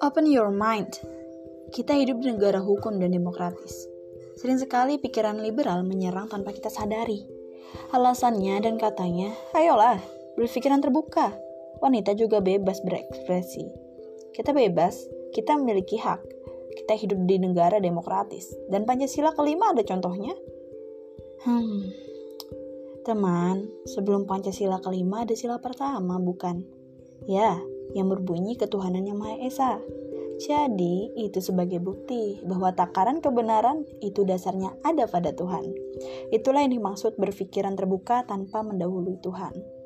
Open your mind. Kita hidup di negara hukum dan demokratis. Sering sekali pikiran liberal menyerang tanpa kita sadari. Alasannya dan katanya, ayolah, berpikiran terbuka. Wanita juga bebas berekspresi. Kita bebas, kita memiliki hak. Kita hidup di negara demokratis. Dan Pancasila kelima ada contohnya. Hmm, teman, sebelum Pancasila kelima ada sila pertama, bukan? Ya, yang berbunyi ketuhanan yang Maha Esa. Jadi, itu sebagai bukti bahwa takaran kebenaran itu dasarnya ada pada Tuhan. Itulah yang dimaksud berpikiran terbuka tanpa mendahului Tuhan.